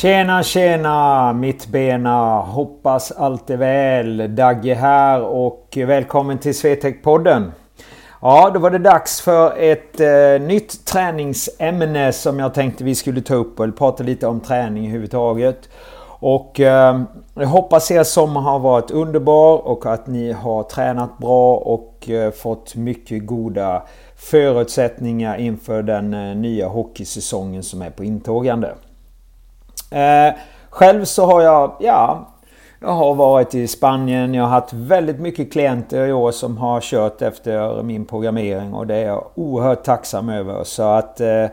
Tjena tjena mittbena! Hoppas allt är väl. Dagge här och välkommen till Swetec-podden. Ja, då var det dags för ett eh, nytt träningsämne som jag tänkte vi skulle ta upp och prata lite om träning överhuvudtaget. Och eh, jag hoppas er sommar har varit underbar och att ni har tränat bra och eh, fått mycket goda förutsättningar inför den eh, nya hockeysäsongen som är på intågande. Eh, själv så har jag, ja, jag har varit i Spanien. Jag har haft väldigt mycket klienter i år som har kört efter min programmering och det är jag oerhört tacksam över. Så att, eh,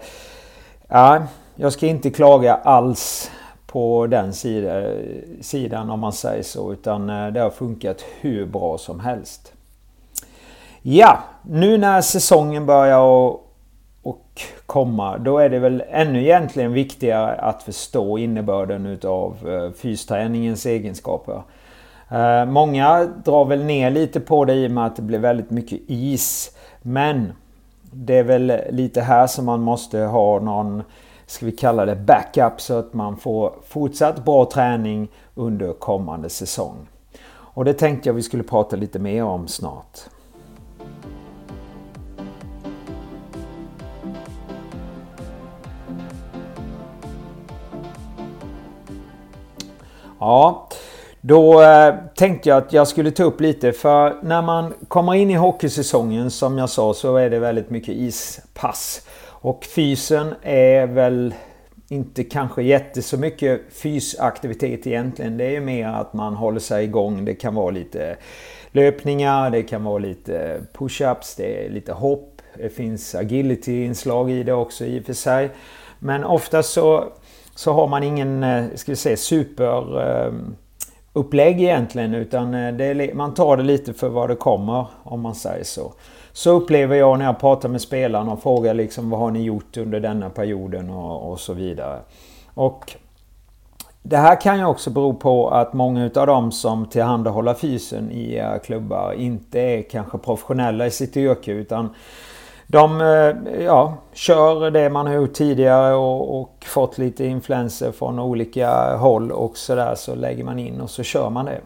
ja, jag ska inte klaga alls på den sidan om man säger så. Utan eh, det har funkat hur bra som helst. Ja, nu när säsongen börjar och komma. Då är det väl ännu egentligen viktigare att förstå innebörden utav eh, fysträningens egenskaper. Eh, många drar väl ner lite på det i och med att det blir väldigt mycket is. Men det är väl lite här som man måste ha någon, ska vi kalla det backup, så att man får fortsatt bra träning under kommande säsong. Och det tänkte jag vi skulle prata lite mer om snart. Ja, då eh, tänkte jag att jag skulle ta upp lite för när man kommer in i hockeysäsongen som jag sa så är det väldigt mycket ispass. Och fysen är väl inte kanske jätte så mycket fysaktivitet egentligen. Det är ju mer att man håller sig igång. Det kan vara lite löpningar, det kan vara lite push-ups, det är lite hopp. Det finns agility-inslag i det också i och för sig. Men ofta så så har man ingen, eh, ska vi säga, super eh, upplägg egentligen utan eh, är, man tar det lite för vad det kommer om man säger så. Så upplever jag när jag pratar med spelarna och frågar liksom vad har ni gjort under denna perioden och, och så vidare. Och det här kan ju också bero på att många utav dem som tillhandahåller fysen i klubbar inte är kanske professionella i sitt yrke utan de eh, ja, kör det man har gjort tidigare och, och fått lite influenser från olika håll och sådär så lägger man in och så kör man det.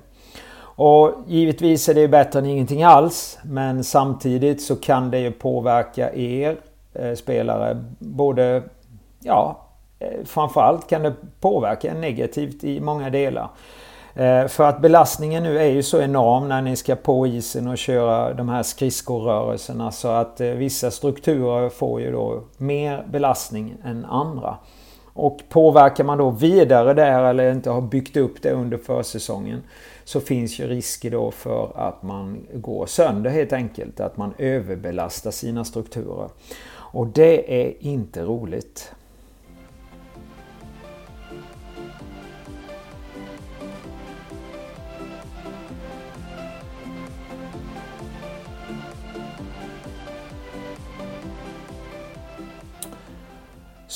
Och givetvis är det bättre än ingenting alls men samtidigt så kan det ju påverka er eh, spelare både ja eh, framförallt kan det påverka negativt i många delar. Eh, för att belastningen nu är ju så enorm när ni ska på isen och köra de här skridskorörelserna så att eh, vissa strukturer får ju då mer belastning än andra. Och påverkar man då vidare där eller inte har byggt upp det under försäsongen så finns ju risker då för att man går sönder helt enkelt. Att man överbelastar sina strukturer. Och det är inte roligt.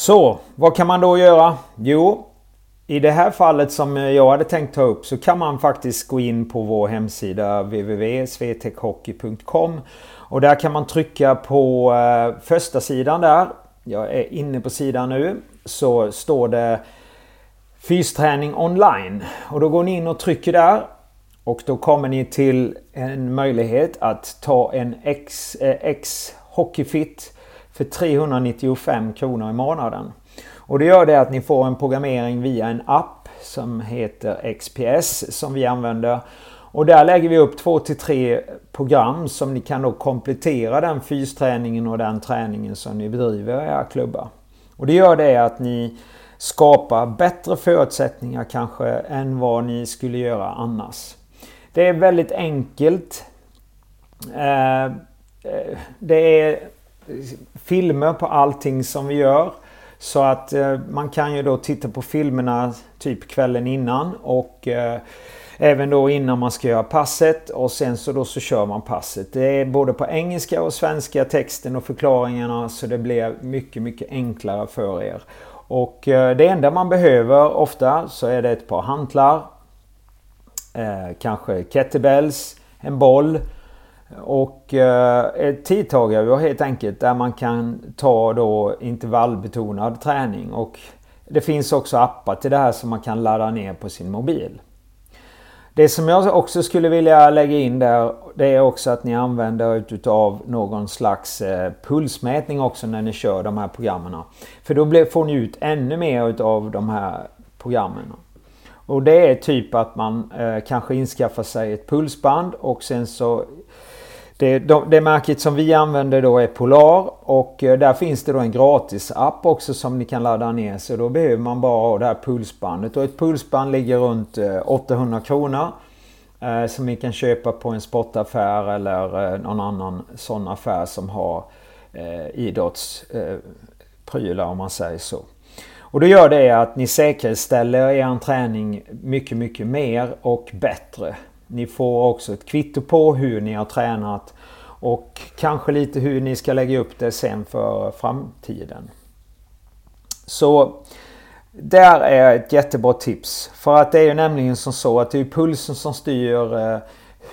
Så, vad kan man då göra? Jo, i det här fallet som jag hade tänkt ta upp så kan man faktiskt gå in på vår hemsida www.svtechhockey.com och där kan man trycka på eh, första sidan där. Jag är inne på sidan nu. Så står det Fysträning online. Och då går ni in och trycker där. Och då kommer ni till en möjlighet att ta en X, eh, X Hockeyfit för 395 kronor i månaden. Och det gör det att ni får en programmering via en app som heter XPS som vi använder. Och där lägger vi upp två till tre program som ni kan då komplettera den fysträningen och den träningen som ni bedriver i era klubbar. Och det gör det att ni skapar bättre förutsättningar kanske än vad ni skulle göra annars. Det är väldigt enkelt. Eh, eh, det är filmer på allting som vi gör. Så att eh, man kan ju då titta på filmerna typ kvällen innan och eh, även då innan man ska göra passet och sen så då så kör man passet. Det är både på engelska och svenska texten och förklaringarna så det blir mycket mycket enklare för er. Och eh, det enda man behöver ofta så är det ett par hantlar. Eh, kanske kettlebells, en boll och eh, ett tidtagarur helt enkelt där man kan ta då intervallbetonad träning. Och det finns också appar till det här som man kan ladda ner på sin mobil. Det som jag också skulle vilja lägga in där det är också att ni använder utav någon slags eh, pulsmätning också när ni kör de här programmen. För då får ni ut ännu mer utav de här programmen. Och det är typ att man eh, kanske inskaffar sig ett pulsband och sen så det, de, det märket som vi använder då är Polar och eh, där finns det då en gratis app också som ni kan ladda ner. Så då behöver man bara ha det här pulsbandet och ett pulsband ligger runt eh, 800 kronor. Eh, som ni kan köpa på en sportaffär eller eh, någon annan sån affär som har idrottsprylar om man säger så. Och då gör det att ni säkerställer er träning mycket, mycket mer och bättre. Ni får också ett kvitto på hur ni har tränat och kanske lite hur ni ska lägga upp det sen för framtiden. Så där är ett jättebra tips. För att det är ju nämligen som så att det är pulsen som styr eh,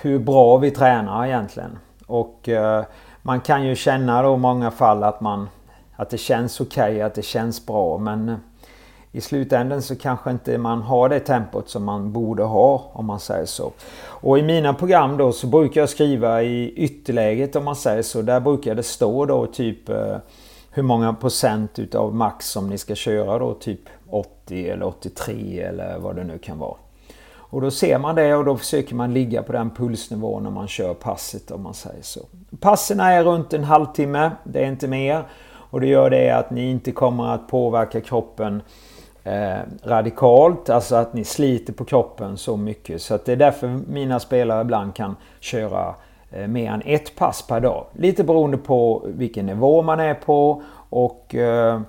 hur bra vi tränar egentligen. Och eh, man kan ju känna då i många fall att man att det känns okej, okay, att det känns bra men i slutändan så kanske inte man har det tempot som man borde ha om man säger så. Och i mina program då så brukar jag skriva i ytterläget om man säger så. Där brukar det stå då typ eh, hur många procent utav max som ni ska köra då. Typ 80 eller 83 eller vad det nu kan vara. Och då ser man det och då försöker man ligga på den pulsnivån när man kör passet om man säger så. Passen är runt en halvtimme, det är inte mer. Och det gör det att ni inte kommer att påverka kroppen eh, radikalt. Alltså att ni sliter på kroppen så mycket. Så att det är därför mina spelare ibland kan köra eh, mer än ett pass per dag. Lite beroende på vilken nivå man är på och eh,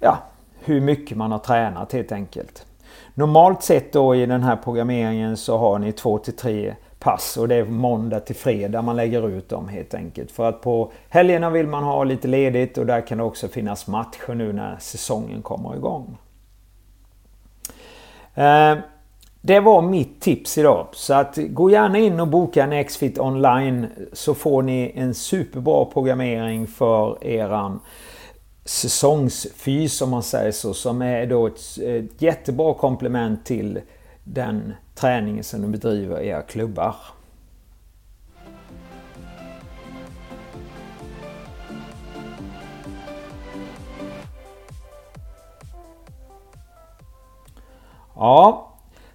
ja, hur mycket man har tränat helt enkelt. Normalt sett då i den här programmeringen så har ni två till tre pass och det är måndag till fredag man lägger ut dem helt enkelt. För att på helgerna vill man ha lite ledigt och där kan det också finnas matcher nu när säsongen kommer igång. Eh, det var mitt tips idag. Så att gå gärna in och boka en Xfit online så får ni en superbra programmering för eran säsongsfys om man säger så. Som är då ett, ett jättebra komplement till den träningen som du bedriver i era klubbar. Ja.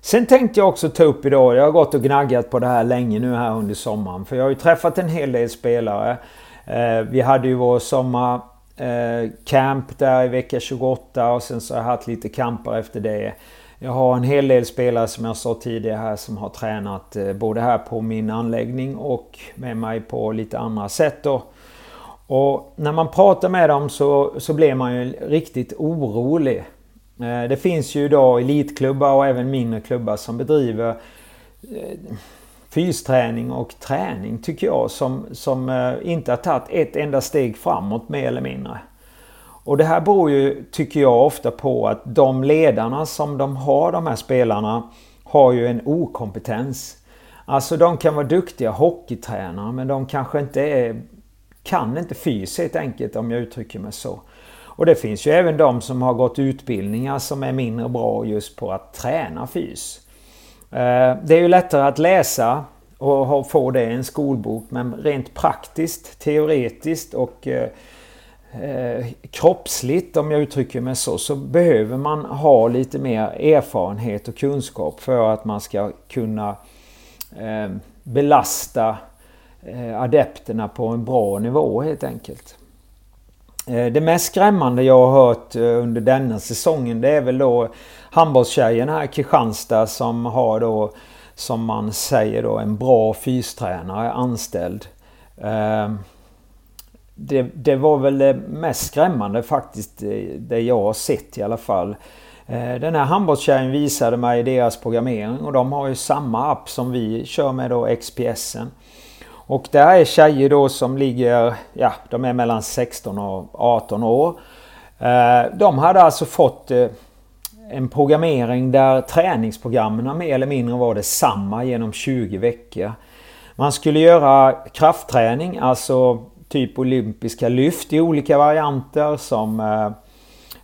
Sen tänkte jag också ta upp idag, jag har gått och gnaggat på det här länge nu här under sommaren. För jag har ju träffat en hel del spelare. Eh, vi hade ju vår sommarcamp eh, där i vecka 28 och sen så har jag haft lite kamper efter det. Jag har en hel del spelare som jag sa tidigare här som har tränat eh, både här på min anläggning och med mig på lite andra sätt då. Och när man pratar med dem så, så blir man ju riktigt orolig. Eh, det finns ju idag elitklubbar och även mindre klubbar som bedriver eh, fysträning och träning tycker jag som, som eh, inte har tagit ett enda steg framåt mer eller mindre. Och det här beror ju, tycker jag, ofta på att de ledarna som de har, de här spelarna, har ju en okompetens. Alltså de kan vara duktiga hockeytränare men de kanske inte är, kan inte fys helt enkelt om jag uttrycker mig så. Och det finns ju även de som har gått utbildningar som är mindre bra just på att träna fys. Eh, det är ju lättare att läsa och få det i en skolbok men rent praktiskt, teoretiskt och eh, eh, kroppsligt om jag uttrycker mig så, så behöver man ha lite mer erfarenhet och kunskap för att man ska kunna eh, belasta adepterna på en bra nivå helt enkelt. Eh, det mest skrämmande jag har hört eh, under denna säsongen det är väl då handbollstjejen här Kristianstad som har då som man säger då en bra fystränare anställd. Eh, det, det, var väl det mest skrämmande faktiskt det jag har sett i alla fall. Den här handbollstjejen visade mig deras programmering och de har ju samma app som vi kör med då XPSen. Och det är tjejer då som ligger, ja de är mellan 16 och 18 år. Eh, de hade alltså fått eh, en programmering där träningsprogrammen mer eller mindre var detsamma genom 20 veckor. Man skulle göra kraftträning, alltså typ olympiska lyft i olika varianter som eh,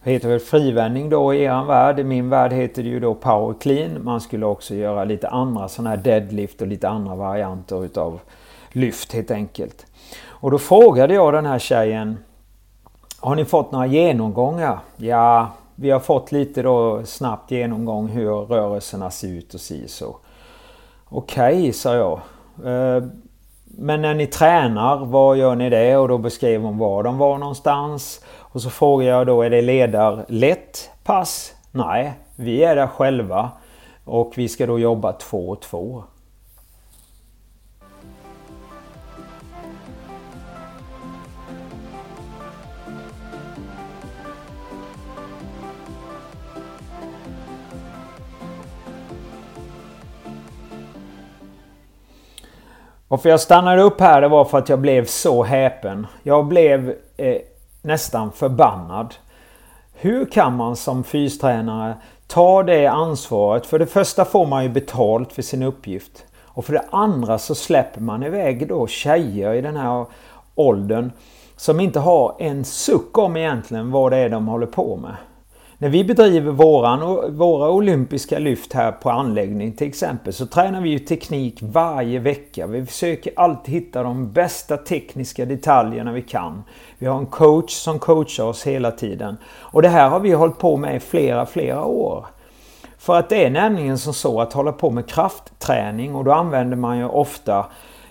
heter väl frivändning då i er värld. I min värld heter det ju då power clean. Man skulle också göra lite andra sådana här deadlift och lite andra varianter utav lyft helt enkelt. Och då frågade jag den här tjejen Har ni fått några genomgångar? Ja, vi har fått lite då snabbt genomgång hur rörelserna ser ut och si så. Okej, okay, sa jag. Eh, men när ni tränar, var gör ni det? Och då beskrev hon var de var någonstans. Och så frågade jag då, är det ledarlett pass? Nej, vi är där själva. Och vi ska då jobba två och två. Varför jag stannade upp här det var för att jag blev så häpen. Jag blev eh, nästan förbannad. Hur kan man som fystränare ta det ansvaret? För det första får man ju betalt för sin uppgift. Och för det andra så släpper man iväg då tjejer i den här åldern som inte har en suck om egentligen vad det är de håller på med. När vi bedriver våran, våra olympiska lyft här på anläggning till exempel så tränar vi ju teknik varje vecka. Vi försöker alltid hitta de bästa tekniska detaljerna vi kan. Vi har en coach som coachar oss hela tiden. Och det här har vi hållit på med i flera, flera år. För att det är nämligen som så att hålla på med kraftträning och då använder man ju ofta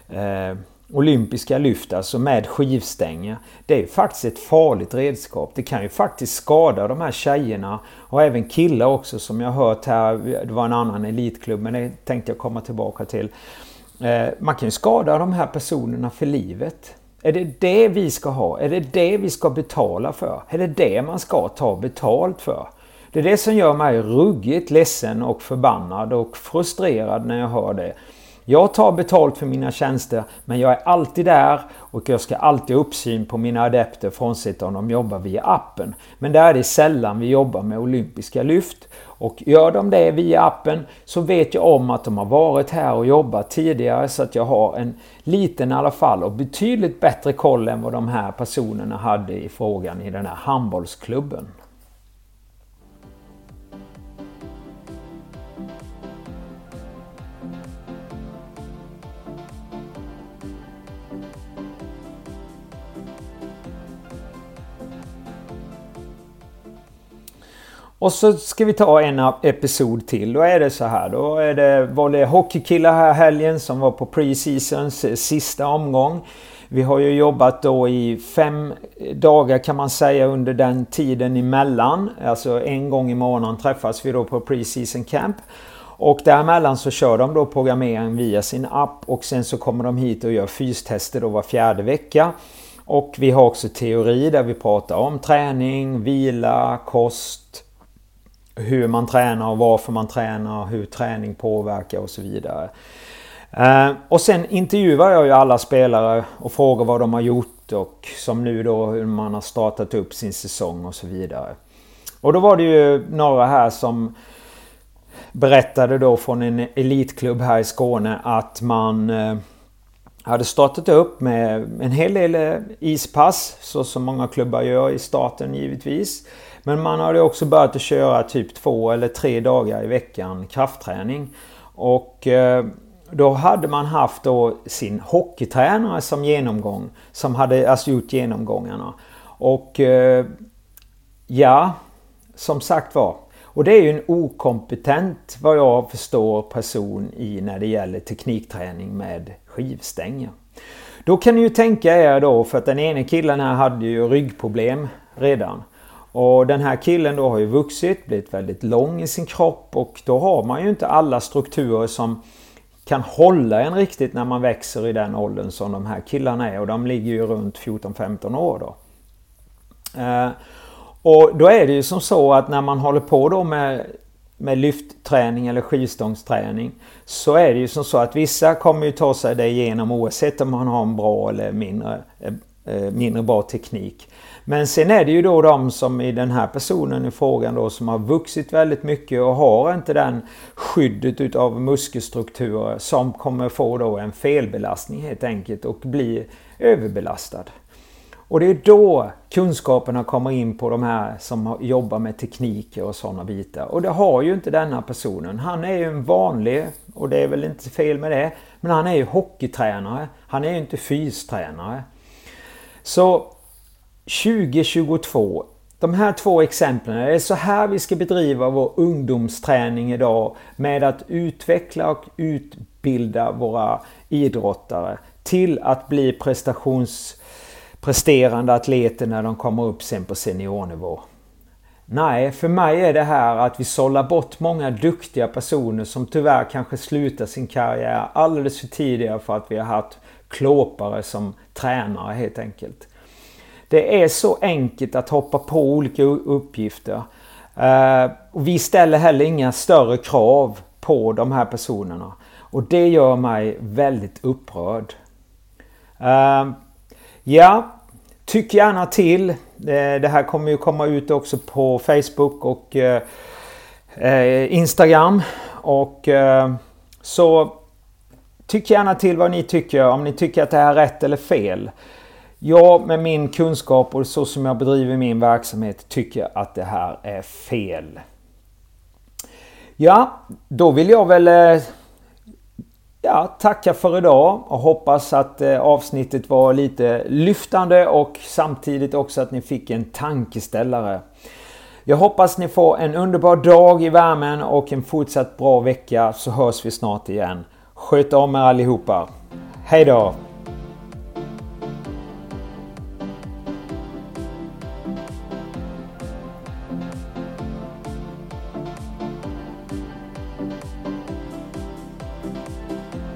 eh, olympiska lyft, alltså med skivstänger. Det är faktiskt ett farligt redskap. Det kan ju faktiskt skada de här tjejerna och även killar också som jag hört här. Det var en annan elitklubb men det tänkte jag komma tillbaka till. Eh, man kan ju skada de här personerna för livet. Är det det vi ska ha? Är det det vi ska betala för? Är det det man ska ta betalt för? Det är det som gör mig ruggigt ledsen och förbannad och frustrerad när jag hör det. Jag tar betalt för mina tjänster men jag är alltid där och jag ska alltid ha uppsyn på mina adepter frånsett om de jobbar via appen. Men där är det sällan vi jobbar med olympiska lyft. Och gör de det via appen så vet jag om att de har varit här och jobbat tidigare så att jag har en liten i alla fall och betydligt bättre koll än vad de här personerna hade i frågan i den här handbollsklubben. Och så ska vi ta en episod till. Då är det så här. Då är det, var det hockeykillar här helgen som var på pre-seasons sista omgång. Vi har ju jobbat då i fem dagar kan man säga under den tiden emellan. Alltså en gång i månaden träffas vi då på pre-season camp. Och däremellan så kör de då programmering via sin app och sen så kommer de hit och gör fystester då var fjärde vecka. Och vi har också teori där vi pratar om träning, vila, kost, hur man tränar och varför man tränar, hur träning påverkar och så vidare. Eh, och sen intervjuar jag ju alla spelare och frågar vad de har gjort och som nu då hur man har startat upp sin säsong och så vidare. Och då var det ju några här som berättade då från en elitklubb här i Skåne att man eh, hade startat upp med en hel del eh, ispass så som många klubbar gör i starten givetvis. Men man hade också börjat att köra typ två eller tre dagar i veckan kraftträning. Och eh, då hade man haft då sin hockeytränare som genomgång. Som hade alltså gjort genomgångarna. Och eh, ja, som sagt var. Och det är ju en okompetent, vad jag förstår, person i när det gäller teknikträning med skivstänger. Då kan ni ju tänka er då, för att den ene killen här hade ju ryggproblem redan. Och den här killen då har ju vuxit, blivit väldigt lång i sin kropp och då har man ju inte alla strukturer som kan hålla en riktigt när man växer i den åldern som de här killarna är och de ligger ju runt 14-15 år då. Eh, och då är det ju som så att när man håller på då med, med lyftträning eller skivstångsträning så är det ju som så att vissa kommer ju ta sig det igenom oavsett om man har en bra eller mindre, eh, eh mindre bra teknik. Men sen är det ju då de som i den här personen i frågan då som har vuxit väldigt mycket och har inte den skyddet utav muskelstrukturer som kommer få då en felbelastning helt enkelt och bli överbelastad. Och det är då kunskaperna kommer in på de här som jobbar med tekniker och sådana bitar. Och det har ju inte denna personen. Han är ju en vanlig, och det är väl inte fel med det, men han är ju hockeytränare. Han är ju inte fystränare. Så 2022 de här två exemplen, det är så här vi ska bedriva vår ungdomsträning idag med att utveckla och utbilda våra idrottare till att bli prestationspresterande atleter när de kommer upp sen på seniornivå. Nej, för mig är det här att vi sållar bort många duktiga personer som tyvärr kanske slutar sin karriär alldeles för tidigt för att vi har haft klåpare som tränare helt enkelt. Det är så enkelt att hoppa på olika uppgifter. Uh, vi ställer heller inga större krav på de här personerna. Och det gör mig väldigt upprörd. Uh, ja, tyck gärna till. Eh, det här kommer ju komma ut också på Facebook och uh, Instagram. Och så tyck gärna till vad ni tycker. Om ni tycker att det här är rätt eller fel. Jag med min kunskap och så som jag bedriver min verksamhet tycker att det här är fel. Ja, då vill jag väl eh, ja, tacka för idag och hoppas att eh, avsnittet var lite lyftande och samtidigt också att ni fick en tankeställare. Jag hoppas ni får en underbar dag i värmen och en fortsatt bra vecka så hörs vi snart igen. Sköt om er allihopa. Hej då!